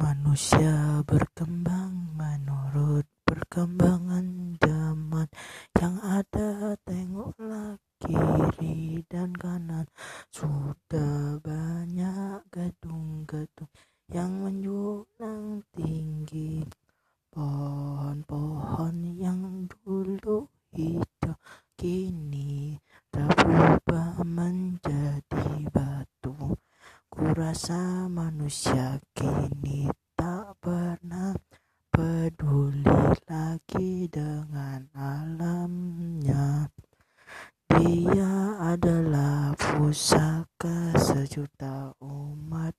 Manusia berkembang menurut perkembangan zaman. Yang ada tengoklah kiri dan kanan. Sudah banyak gedung-gedung yang menjulang tinggi. Pohon-pohon yang dulu hijau kini berubah kurasa manusia kini tak pernah peduli lagi dengan alamnya. Dia adalah pusaka sejuta umat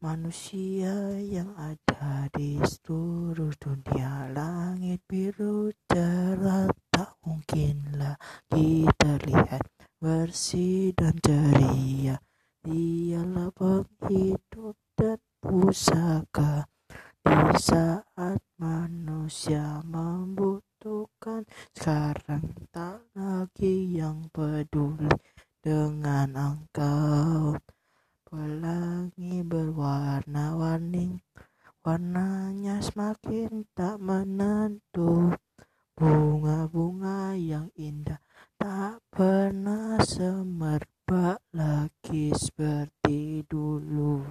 manusia yang ada di seluruh dunia. Langit biru cerah tak mungkin lagi terlihat bersih dan ceria. Dialah penghidup dan pusaka. Di saat manusia membutuhkan sekarang tak lagi yang peduli dengan engkau. Pelangi berwarna-warni warnanya semakin tak menentu. Bunga-bunga yang indah tak pernah semer lagi seperti dulu.